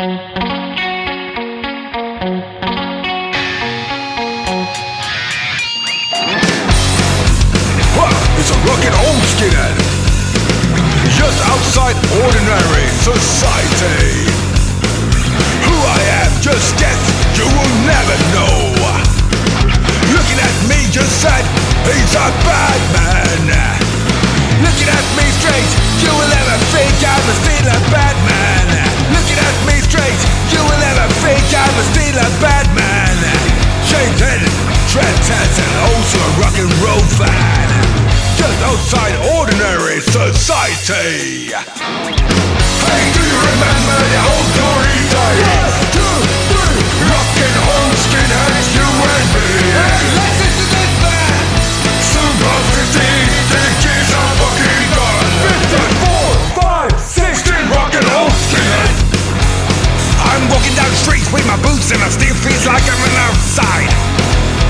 It's a rugged old skinhead. Just outside ordinary society fan. Just outside ordinary society. Hey, do you remember the old glory days? Two, three, rock and skinheads, you and me. Hey, listen to this man! Super 50, the kids are fucking gone 54, 5, 16, rock and roll skinhead I'm walking down the street with my boots and I still feels like I'm an outside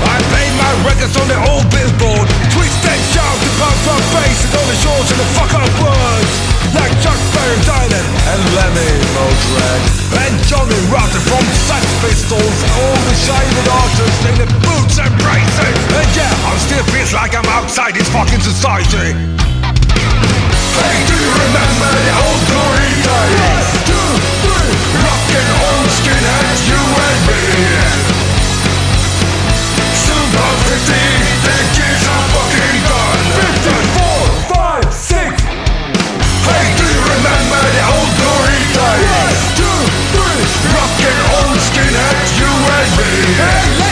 I play my records on the old billboard. Twist and shout to from bass and all the shorts and the fuck up words. Like Chuck Berry Dylan and Lemmy Modrag And Johnny Rotten from Sex Pistols. All the shaded artists in the boots and braces. And yeah, I still feels like I'm outside this fucking society. Hey, do you remember the old glory days? Hey,